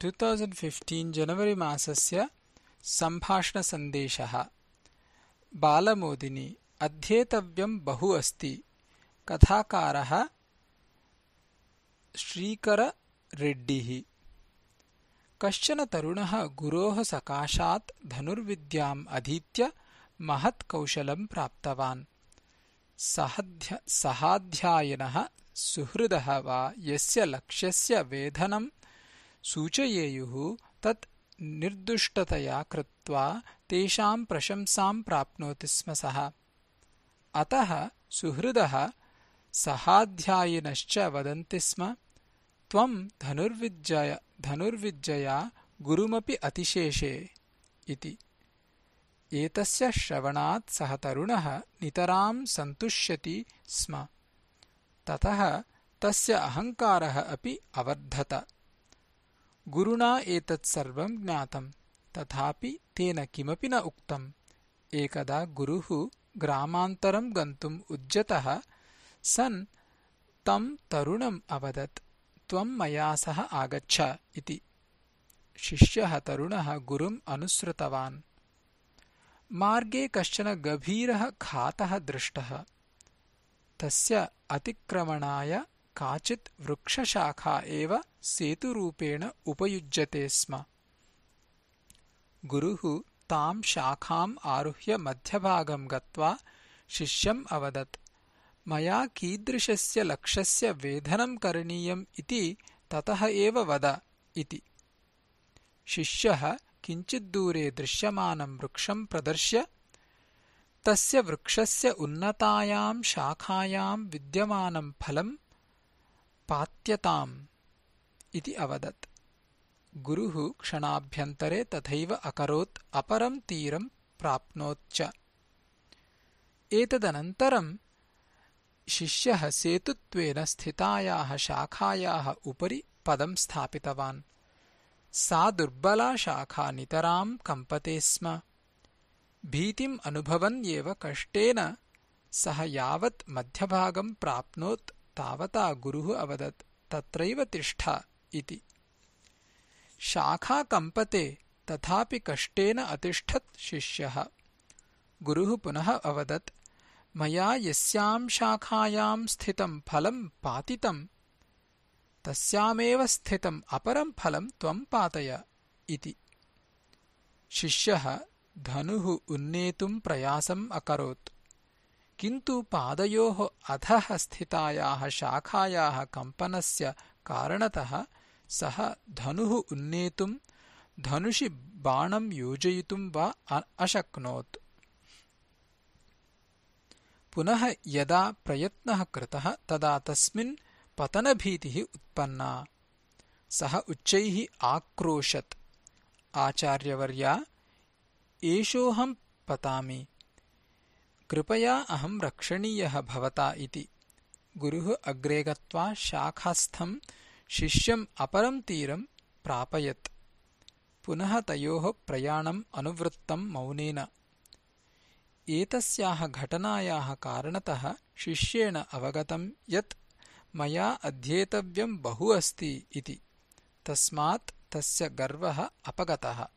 Two thousand fifteen जनवरि मासस्य सम्भाषणसन्देशः बालमोदिनी अध्येतव्यं बहु अस्ति कथाकारः श्रीकररेड्डिः कश्चन तरुणः गुरोः सकाशात् धनुर्विद्याम् अधीत्य महत्कौशलम् प्राप्तवान् सहाध्यायिनः सुहृदः वा यस्य लक्ष्यस्य वेधनं सूचयेयुः तत् निर्दुष्टतया कृत्वा तेषाम् प्रशंसाम् प्राप्नोति स्म सः। अतः सुहृदः सहाध्यायिनश्च वदन्ति स्म त्वम् धनुर्विद्यया गुरुमपि अतिशेषे इति। एतस्य श्रवणात् सः तरुणः नितराम् सन्तुष्यति स्म। ततः तस्य अहङ्कारः अपि अवर्धत गुरुणा एतत् सर्वम् ज्ञातम् तथापि तेन किमपि न उक्तम् एकदा गुरुः ग्रामान्तरम् गन्तुम् उद्यतः सन् तम् तरुणम् अवदत् त्वम् मया सह आगच्छ इति। शिष्यः तरुणः गुरुम् अनुसृतवान्। मार्गे कश्चन गभीरः घातः दृष्टः। तस्य अतिक्रमणाय काचित् वृक्षशाखा एव सेतुरूपेण उपयुज्यते स्म। गुरुः ताम् शाखाम् आरुह्य मध्यभागम् गत्वा शिष्यम् अवदत् मया कीदृशस्य लक्ष्यस्य वेधनम् करणीयम् इति ततः एव वद इति। शिष्यः किञ्चिद्दूरे दृश्यमानम् वृक्षम् प्रदर्श्य तस्य वृक्षस्य उन्नतायाम् शाखायाम् विद्यमानम् फलम् पात्यताम् इति अवदत्। गुरुः क्षणाभ्यन्तरे तथैव अकरोत् अपरम् तीरम् प्राप्नोच्च। एतदनन्तरम् शिष्यः सेतुत्वेन स्थितायाः शाखायाः उपरि पदम् स्थापितवान्। सा दुर्बला शाखा नितराम् कम्पते स्म। भीतिम् अनुभवन्येव कष्टेन सः यावत् मध्यभागम् प्राप्नोत् तावता गुरुः अवदत् तत्रैव तिष्ठ इति। शाखा कम्पते तथापि कष्टेन अतिष्ठत् शिष्यः। गुरुः पुनः अवदत् मया यस्याम् शाखायाम् स्थितम् फलम् पातितम् तस्यामेव स्थितम् अपरम् फलम् त्वम् पातय इति। शिष्यः धनुः उन्नेतुम् प्रयासम् अकरोत् किन्तु पादयोः अधः स्थितायाः शाखायाः कम्पनस्य कारणतः सः धनुः उन्नेतुम् धनुषि बाणम् योजयितुम् वा अशक्नोत्। पुनः यदा प्रयत्नः कृतः तदा तस्मिन् पतनभीतिः उत्पन्ना। सः उच्चैः आक्रोशत्। आचार्यवर्या एषोऽहम् पतामि कृपया अहम् रक्षणीयः भवता इति। गुरुः अग्रे गत्वा शाखास्थम् शिष्यम् अपरम् तीरम् प्रापयत्। पुनः तयोः प्रयाणम् अनुवृत्तम् मौनेन। एतस्याः घटनायाः कारणतः शिष्येण अवगतम् यत् मया अध्येतव्यम् बहु अस्ति इति। तस्मात् तस्य गर्वः अपगतः